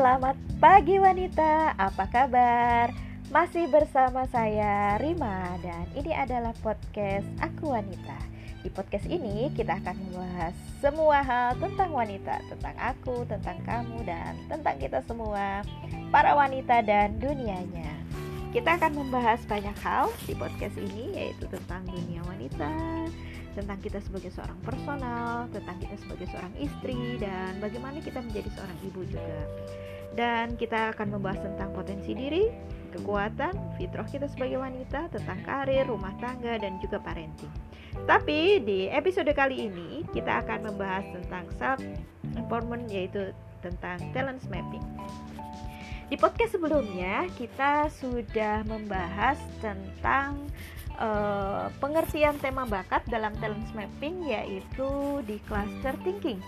Selamat pagi wanita, apa kabar? Masih bersama saya Rima dan ini adalah podcast Aku Wanita. Di podcast ini kita akan membahas semua hal tentang wanita, tentang aku, tentang kamu dan tentang kita semua, para wanita dan dunianya. Kita akan membahas banyak hal di podcast ini yaitu tentang dunia wanita, tentang kita sebagai seorang personal, tentang kita sebagai seorang istri, dan bagaimana kita menjadi seorang ibu juga. Dan kita akan membahas tentang potensi diri, kekuatan, fitrah kita sebagai wanita, tentang karir, rumah tangga, dan juga parenting. Tapi di episode kali ini kita akan membahas tentang self empowerment yaitu tentang talent mapping. Di podcast sebelumnya kita sudah membahas tentang uh, pengertian tema bakat dalam talent mapping yaitu di cluster thinking.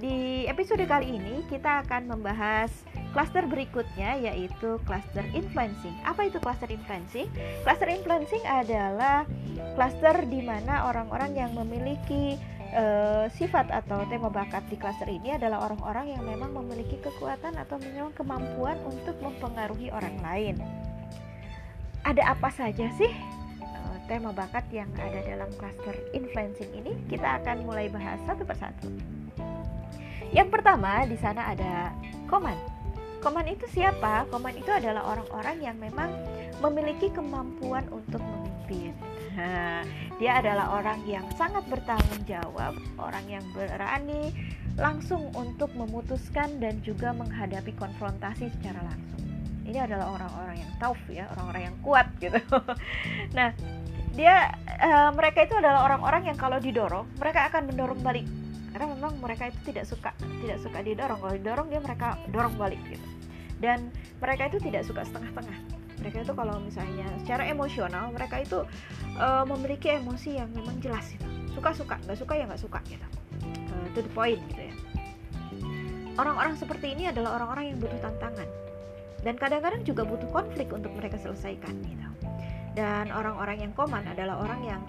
Di episode kali ini kita akan membahas cluster berikutnya yaitu cluster influencing. Apa itu cluster influencing? Cluster influencing adalah cluster di mana orang-orang yang memiliki uh, sifat atau tema bakat di cluster ini adalah orang-orang yang memang memiliki kekuatan atau memang kemampuan untuk mempengaruhi orang lain. Ada apa saja sih tema bakat yang ada dalam cluster influencing ini kita akan mulai bahas satu persatu. Yang pertama di sana ada Koman. Koman itu siapa? Koman itu adalah orang-orang yang memang memiliki kemampuan untuk memimpin. Nah, dia adalah orang yang sangat bertanggung jawab, orang yang berani langsung untuk memutuskan dan juga menghadapi konfrontasi secara langsung. Ini adalah orang-orang yang tough ya, orang-orang yang kuat gitu. nah, dia uh, mereka itu adalah orang-orang yang kalau didorong mereka akan mendorong balik. Karena memang mereka itu tidak suka tidak suka didorong. Kalau didorong dia mereka dorong balik gitu. Dan mereka itu tidak suka setengah-tengah mereka itu kalau misalnya secara emosional mereka itu uh, memiliki emosi yang memang jelas gitu. Suka-suka nggak suka ya nggak suka gitu. Uh, to the point gitu ya. Orang-orang seperti ini adalah orang-orang yang butuh tantangan. Dan kadang-kadang juga butuh konflik untuk mereka selesaikan gitu dan orang-orang yang koman adalah orang yang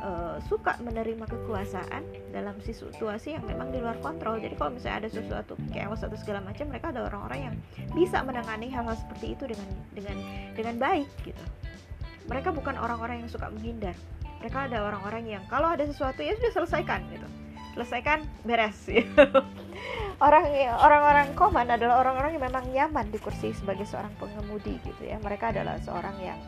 uh, suka menerima kekuasaan dalam situasi yang memang di luar kontrol. Jadi kalau misalnya ada sesuatu chaos atau segala macam, mereka ada orang-orang yang bisa menangani hal-hal seperti itu dengan dengan dengan baik gitu. Mereka bukan orang-orang yang suka menghindar. Mereka ada orang-orang yang kalau ada sesuatu ya sudah selesaikan gitu. Selesaikan beres. Gitu. orang orang-orang koman adalah orang-orang yang memang nyaman di kursi sebagai seorang pengemudi gitu ya. Mereka adalah seorang yang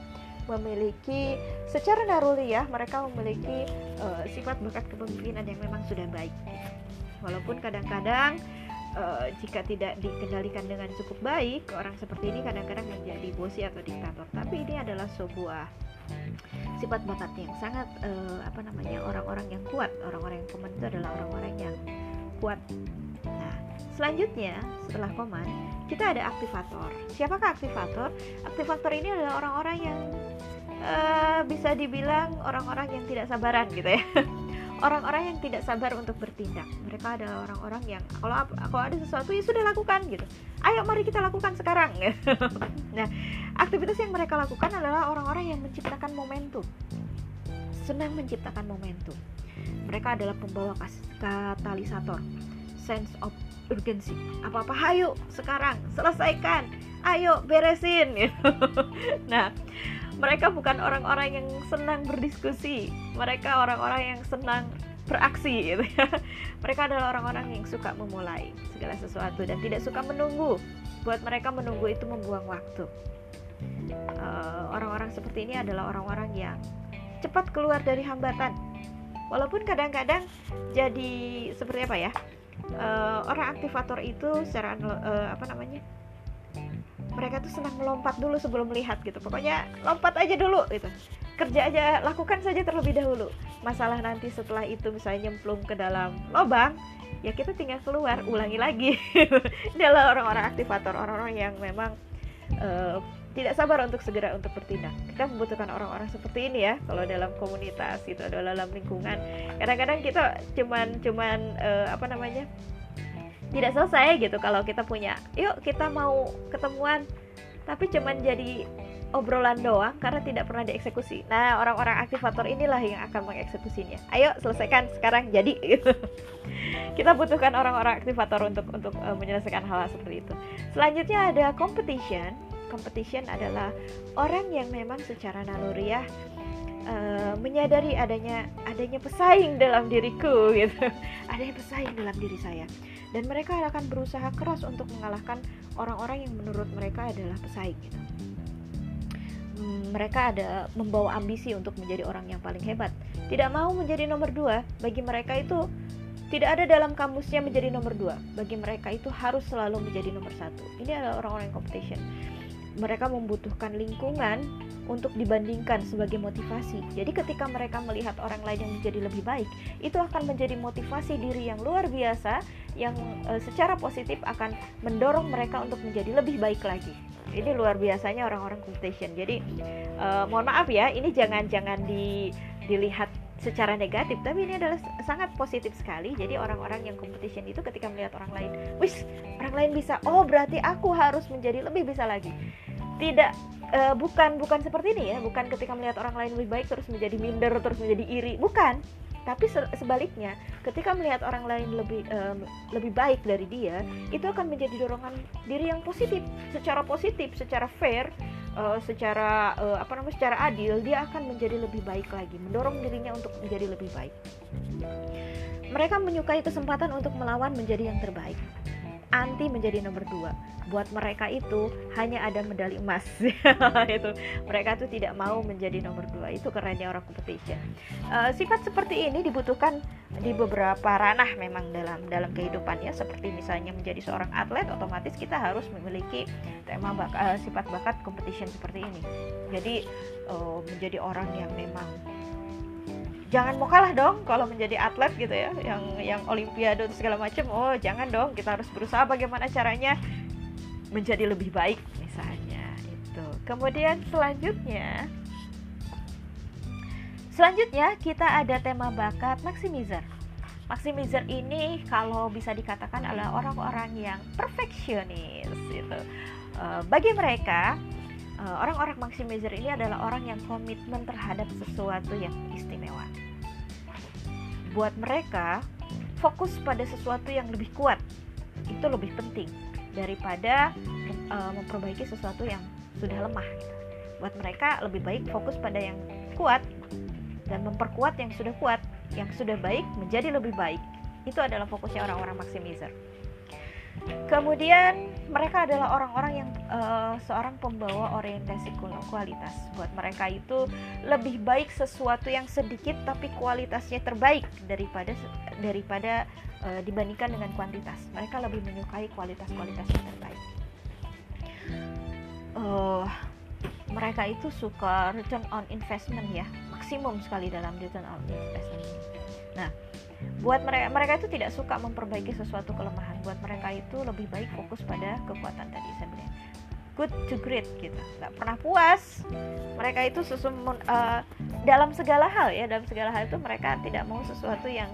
memiliki secara naruli ya mereka memiliki uh, sifat bakat kepemimpinan yang memang sudah baik. Walaupun kadang-kadang uh, jika tidak dikendalikan dengan cukup baik orang seperti ini kadang-kadang menjadi bosi atau diktator. Tapi ini adalah sebuah sifat bakat yang sangat uh, apa namanya orang-orang yang kuat. Orang-orang yang koman itu adalah orang-orang yang kuat selanjutnya setelah koman kita ada aktivator. Siapakah aktivator? Aktivator ini adalah orang-orang yang uh, bisa dibilang orang-orang yang tidak sabaran gitu ya. Orang-orang yang tidak sabar untuk bertindak. Mereka adalah orang-orang yang kalau kalau ada sesuatu ya sudah lakukan gitu. Ayo mari kita lakukan sekarang nah aktivitas yang mereka lakukan adalah orang-orang yang menciptakan momentum. Senang menciptakan momentum. Mereka adalah pembawa katalisator. Sense of urgency apa-apa ayo sekarang selesaikan. Ayo beresin. Nah mereka bukan orang-orang yang senang berdiskusi. Mereka orang-orang yang senang beraksi gitu ya. Mereka adalah orang-orang yang suka memulai segala sesuatu dan tidak suka menunggu. Buat mereka menunggu itu membuang waktu. Eh, orang-orang uh, seperti ini adalah orang-orang yang cepat keluar dari hambatan. Walaupun kadang-kadang jadi seperti apa ya uh, orang aktivator itu secara uh, apa namanya? Mereka tuh senang melompat dulu sebelum melihat gitu. Pokoknya lompat aja dulu gitu. Kerja aja lakukan saja terlebih dahulu. Masalah nanti setelah itu misalnya nyemplung ke dalam lubang ya kita tinggal keluar ulangi lagi. Adalah orang-orang aktivator orang-orang yang memang uh, tidak sabar untuk segera untuk bertindak. Kita membutuhkan orang-orang seperti ini ya kalau dalam komunitas itu dalam lingkungan. Kadang-kadang kita cuman cuman uh, apa namanya? tidak selesai gitu kalau kita punya yuk kita mau ketemuan tapi cuman jadi obrolan doang karena tidak pernah dieksekusi. Nah, orang-orang aktivator inilah yang akan mengeksekusinya. Ayo selesaikan sekarang jadi gitu. kita butuhkan orang-orang aktivator untuk untuk uh, menyelesaikan hal, hal seperti itu selanjutnya ada competition competition adalah orang yang memang secara naluriah uh, menyadari adanya adanya pesaing dalam diriku gitu. Adanya pesaing dalam diri saya. Dan mereka akan berusaha keras untuk mengalahkan orang-orang yang menurut mereka adalah pesaing gitu. Hmm, mereka ada membawa ambisi untuk menjadi orang yang paling hebat. Tidak mau menjadi nomor dua bagi mereka itu tidak ada dalam kamusnya menjadi nomor dua. Bagi mereka itu harus selalu menjadi nomor satu. Ini adalah orang-orang yang competition mereka membutuhkan lingkungan untuk dibandingkan sebagai motivasi. Jadi ketika mereka melihat orang lain yang menjadi lebih baik, itu akan menjadi motivasi diri yang luar biasa yang e, secara positif akan mendorong mereka untuk menjadi lebih baik lagi. Ini luar biasanya orang-orang competition. Jadi e, mohon maaf ya, ini jangan-jangan di, dilihat secara negatif, tapi ini adalah sangat positif sekali. Jadi orang-orang yang competition itu ketika melihat orang lain, wis orang lain bisa, oh berarti aku harus menjadi lebih bisa lagi tidak uh, bukan bukan seperti ini ya. Bukan ketika melihat orang lain lebih baik terus menjadi minder terus menjadi iri. Bukan. Tapi sebaliknya ketika melihat orang lain lebih um, lebih baik dari dia itu akan menjadi dorongan diri yang positif. Secara positif secara fair uh, secara uh, apa namanya secara adil dia akan menjadi lebih baik lagi. Mendorong dirinya untuk menjadi lebih baik. Mereka menyukai kesempatan untuk melawan menjadi yang terbaik anti menjadi nomor dua. Buat mereka itu hanya ada medali emas. Itu. Mereka tuh tidak mau menjadi nomor dua. Itu kerennya orang competition. Uh, sifat seperti ini dibutuhkan di beberapa ranah memang dalam dalam kehidupannya. Seperti misalnya menjadi seorang atlet otomatis kita harus memiliki tema bak uh, sifat bakat competition seperti ini. Jadi uh, menjadi orang yang memang jangan mau kalah dong kalau menjadi atlet gitu ya. Yang yang olimpiade segala macam. Oh jangan dong. Kita harus berusaha bagaimana caranya menjadi lebih baik misalnya. Itu. Kemudian selanjutnya. Selanjutnya kita ada tema bakat maximizer maximizer ini kalau bisa dikatakan adalah orang-orang yang perfeksionis itu uh, bagi mereka Eh, orang-orang uh, maximizer ini adalah orang yang komitmen terhadap sesuatu yang istimewa. Buat mereka, fokus pada sesuatu yang lebih kuat itu lebih penting daripada uh, memperbaiki sesuatu yang sudah lemah. Gitu. Buat mereka lebih baik fokus pada yang kuat dan memperkuat yang sudah kuat, yang sudah baik menjadi lebih baik. Itu adalah fokusnya orang-orang maximizer. Kemudian mereka adalah orang-orang yang uh, seorang pembawa orientasi kualitas. Buat mereka itu lebih baik sesuatu yang sedikit tapi kualitasnya terbaik daripada daripada uh, dibandingkan dengan kuantitas. Mereka lebih menyukai kualitas-kualitas yang terbaik. Uh, mereka itu suka return on investment ya, maksimum sekali dalam return on investment. Nah, buat mereka mereka itu tidak suka memperbaiki sesuatu kelemahan. Buat mereka itu lebih baik fokus pada kekuatan tadi bilang. Good to great gitu. Nggak pernah puas. Mereka itu sesum uh, dalam segala hal ya. Dalam segala hal itu mereka tidak mau sesuatu yang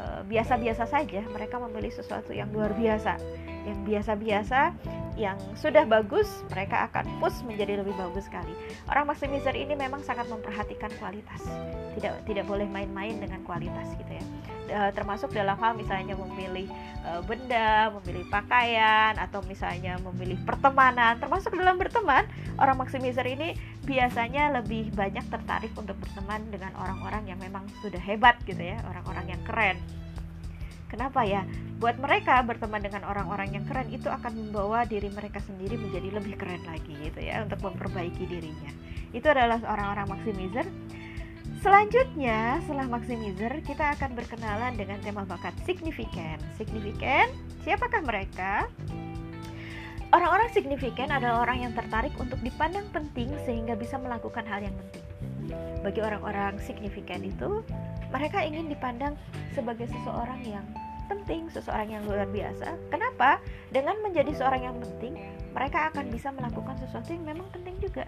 eh, biasa-biasa uh, saja. Mereka memilih sesuatu yang luar biasa. Yang biasa-biasa yang sudah bagus mereka akan push menjadi lebih bagus sekali. Orang maximizer ini memang sangat memperhatikan kualitas. Tidak tidak boleh main-main dengan kualitas gitu ya termasuk dalam hal misalnya memilih uh, benda, memilih pakaian atau misalnya memilih pertemanan, termasuk dalam berteman, orang maximizer ini biasanya lebih banyak tertarik untuk berteman dengan orang-orang yang memang sudah hebat gitu ya, orang-orang yang keren. Kenapa ya? Buat mereka berteman dengan orang-orang yang keren itu akan membawa diri mereka sendiri menjadi lebih keren lagi gitu ya untuk memperbaiki dirinya. Itu adalah orang-orang maximizer Selanjutnya, setelah maximizer, kita akan berkenalan dengan tema bakat signifikan. Signifikan, siapakah mereka? Orang-orang signifikan adalah orang yang tertarik untuk dipandang penting sehingga bisa melakukan hal yang penting. Bagi orang-orang signifikan itu, mereka ingin dipandang sebagai seseorang yang penting, seseorang yang luar biasa. Kenapa? Dengan menjadi seorang yang penting, mereka akan bisa melakukan sesuatu yang memang penting juga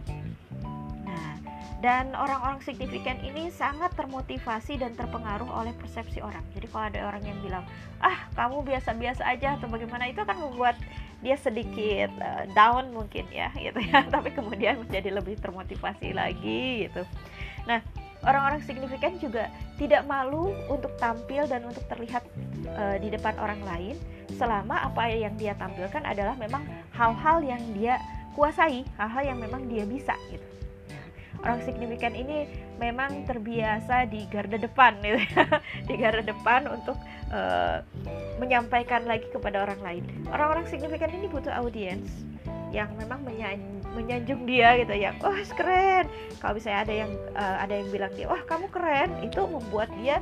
dan orang-orang signifikan ini sangat termotivasi dan terpengaruh oleh persepsi orang. Jadi kalau ada orang yang bilang ah kamu biasa-biasa aja atau bagaimana itu akan membuat dia sedikit uh, down mungkin ya gitu ya. Tapi kemudian menjadi lebih termotivasi lagi gitu. Nah orang-orang signifikan juga tidak malu untuk tampil dan untuk terlihat uh, di depan orang lain selama apa yang dia tampilkan adalah memang hal-hal yang dia kuasai hal-hal yang memang dia bisa gitu orang signifikan ini memang terbiasa di garda depan gitu ya. di garda depan untuk uh, menyampaikan lagi kepada orang lain. Orang-orang signifikan ini butuh audiens yang memang menyan menyanjung dia gitu ya. Wah keren. Kalau misalnya ada yang uh, ada yang bilang dia wah kamu keren. Itu membuat dia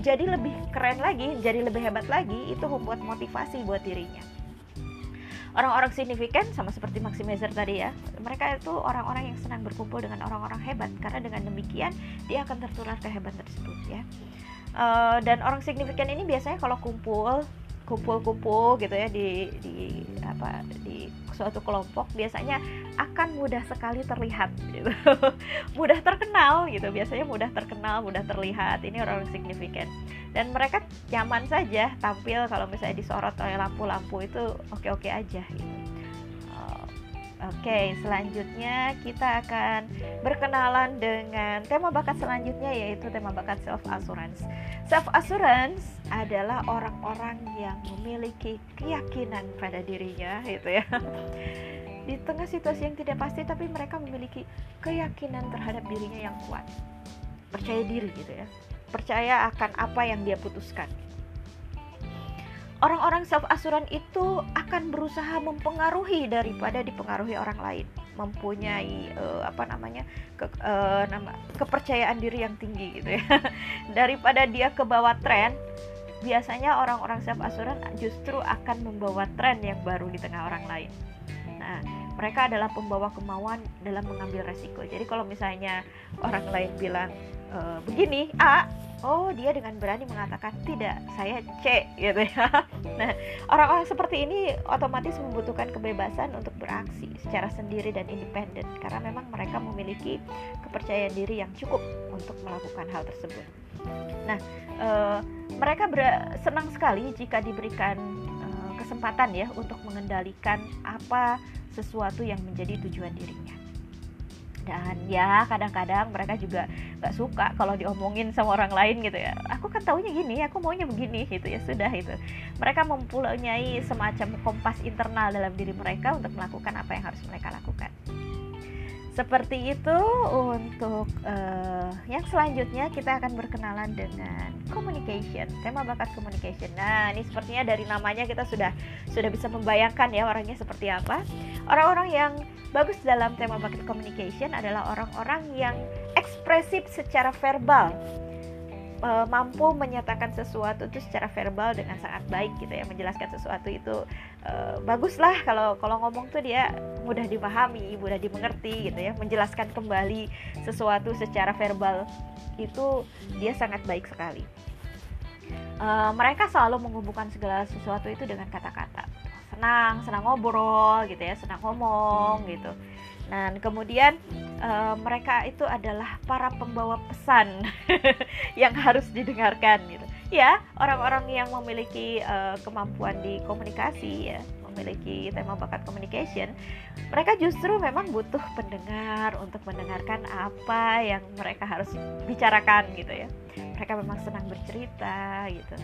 jadi lebih keren lagi jadi lebih hebat lagi itu membuat motivasi buat dirinya orang-orang signifikan sama seperti maximizer tadi ya. Mereka itu orang-orang yang senang berkumpul dengan orang-orang hebat. Karena dengan demikian dia akan tertular kehebatan tersebut ya. Uh, dan orang signifikan ini biasanya kalau kumpul kumpul-kumpul gitu ya di di apa di suatu kelompok biasanya akan mudah sekali terlihat gitu. mudah terkenal gitu biasanya mudah terkenal mudah terlihat ini orang, signifikan dan mereka nyaman saja tampil kalau misalnya disorot oleh lampu-lampu itu oke-oke aja gitu. Oke, selanjutnya kita akan berkenalan dengan tema bakat selanjutnya yaitu tema bakat self assurance. Self assurance adalah orang-orang yang memiliki keyakinan pada dirinya gitu ya. Di tengah situasi yang tidak pasti tapi mereka memiliki keyakinan terhadap dirinya yang kuat. Percaya diri gitu ya percaya akan apa yang dia putuskan. Orang-orang self assurance itu akan berusaha mempengaruhi daripada dipengaruhi orang lain, mempunyai uh, apa namanya ke, uh, nama kepercayaan diri yang tinggi gitu ya. daripada dia ke bawah tren, biasanya orang-orang self assurance justru akan membawa tren yang baru di tengah orang lain. Nah, mereka adalah pembawa kemauan dalam mengambil resiko. Jadi kalau misalnya orang lain bilang e, begini A, oh dia dengan berani mengatakan tidak, saya C gitu ya. Nah, orang-orang seperti ini otomatis membutuhkan kebebasan untuk beraksi secara sendiri dan independen karena memang mereka memiliki kepercayaan diri yang cukup untuk melakukan hal tersebut. Nah, e, mereka senang sekali jika diberikan eh, kesempatan ya untuk mengendalikan apa sesuatu yang menjadi tujuan dirinya dan ya kadang-kadang mereka juga nggak suka kalau diomongin sama orang lain gitu ya. Aku kan taunya gini aku maunya begini gitu ya sudah itu mereka mempunyai semacam kompas internal dalam diri mereka untuk melakukan apa yang harus mereka lakukan seperti itu untuk uh, yang selanjutnya kita akan berkenalan dengan communication, tema bakat communication. Nah, ini sepertinya dari namanya kita sudah sudah bisa membayangkan ya orangnya seperti apa. Orang-orang yang bagus dalam tema bakat communication adalah orang-orang yang ekspresif secara verbal e, mampu menyatakan sesuatu itu secara verbal dengan sangat baik gitu ya menjelaskan sesuatu itu e, bagus lah kalau kalau ngomong tuh dia mudah dipahami mudah dimengerti gitu ya. Menjelaskan kembali sesuatu secara verbal itu dia sangat baik sekali. E, mereka selalu menghubungkan segala sesuatu itu dengan kata-kata. Senang senang ngobrol gitu ya senang ngomong gitu. Nah, kemudian uh, mereka itu adalah para pembawa pesan yang harus didengarkan gitu. Ya, orang-orang yang memiliki uh, kemampuan di komunikasi ya, memiliki tema bakat communication, mereka justru memang butuh pendengar untuk mendengarkan apa yang mereka harus bicarakan gitu ya. Mereka memang senang bercerita gitu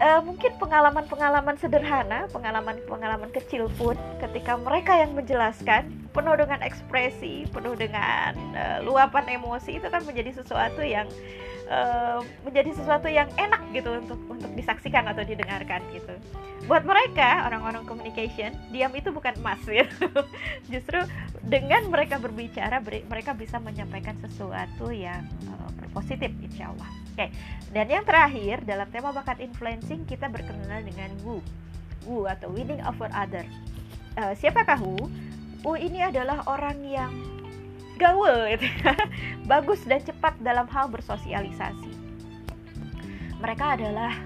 uh, mungkin pengalaman-pengalaman sederhana, pengalaman-pengalaman kecil pun ketika mereka yang menjelaskan penuh dengan ekspresi, penuh dengan uh, luapan emosi itu kan menjadi sesuatu yang uh, menjadi sesuatu yang enak gitu untuk untuk disaksikan atau didengarkan gitu. Buat mereka orang-orang communication, diam itu bukan emas gitu. Justru dengan mereka berbicara mereka bisa menyampaikan sesuatu yang uh, positif insya Allah. Oke, dan yang terakhir dalam tema bakat influencing kita berkenalan dengan Wu, Wu atau winning over other. Uh, siapakah Wu? Wu ini adalah orang yang gaul, gitu. Ya. bagus dan cepat dalam hal bersosialisasi. Mereka adalah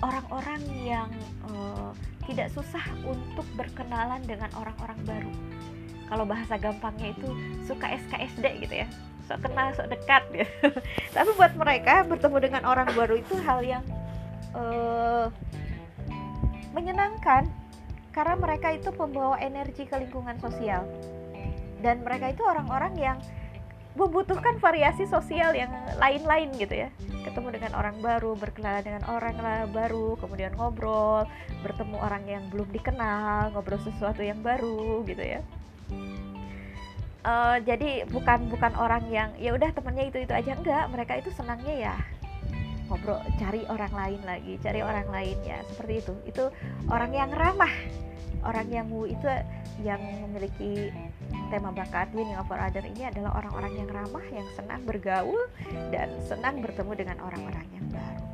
orang-orang yang uh, tidak susah untuk berkenalan dengan orang-orang baru. Kalau bahasa gampangnya itu suka SKSD gitu ya, sok kenal sok dekat gitu. Tapi buat mereka bertemu dengan orang baru itu hal yang uh, menyenangkan. Karena mereka itu pembawa energi ke lingkungan sosial. Dan mereka itu orang-orang yang membutuhkan variasi sosial yang lain-lain gitu ya. Ketemu dengan orang baru berkenalan dengan orang baru kemudian ngobrol bertemu orang yang belum dikenal ngobrol sesuatu yang baru gitu ya uh, jadi bukan bukan orang yang ya udah temennya itu itu aja enggak mereka itu senangnya ya ngobrol cari orang lain lagi cari orang lain ya seperti itu itu orang yang ramah orang yang itu yang memiliki tema bakat winning over other ini adalah orang-orang yang ramah, yang senang bergaul dan senang bertemu dengan orang-orang yang baru.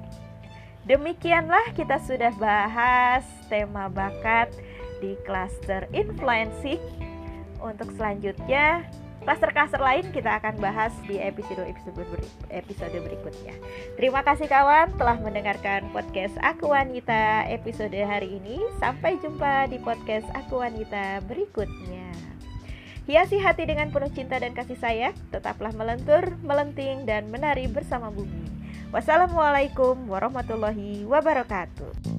Demikianlah kita sudah bahas tema bakat di cluster influencing. Untuk selanjutnya, cluster-cluster lain kita akan bahas di episode-episode episode berikutnya. Terima kasih kawan telah mendengarkan podcast Aku Wanita episode hari ini. Sampai jumpa di podcast Aku Wanita berikutnya. Hiasi hati dengan penuh cinta dan kasih sayang, tetaplah melentur, melenting, dan menari bersama bumi. Wassalamualaikum warahmatullahi wabarakatuh.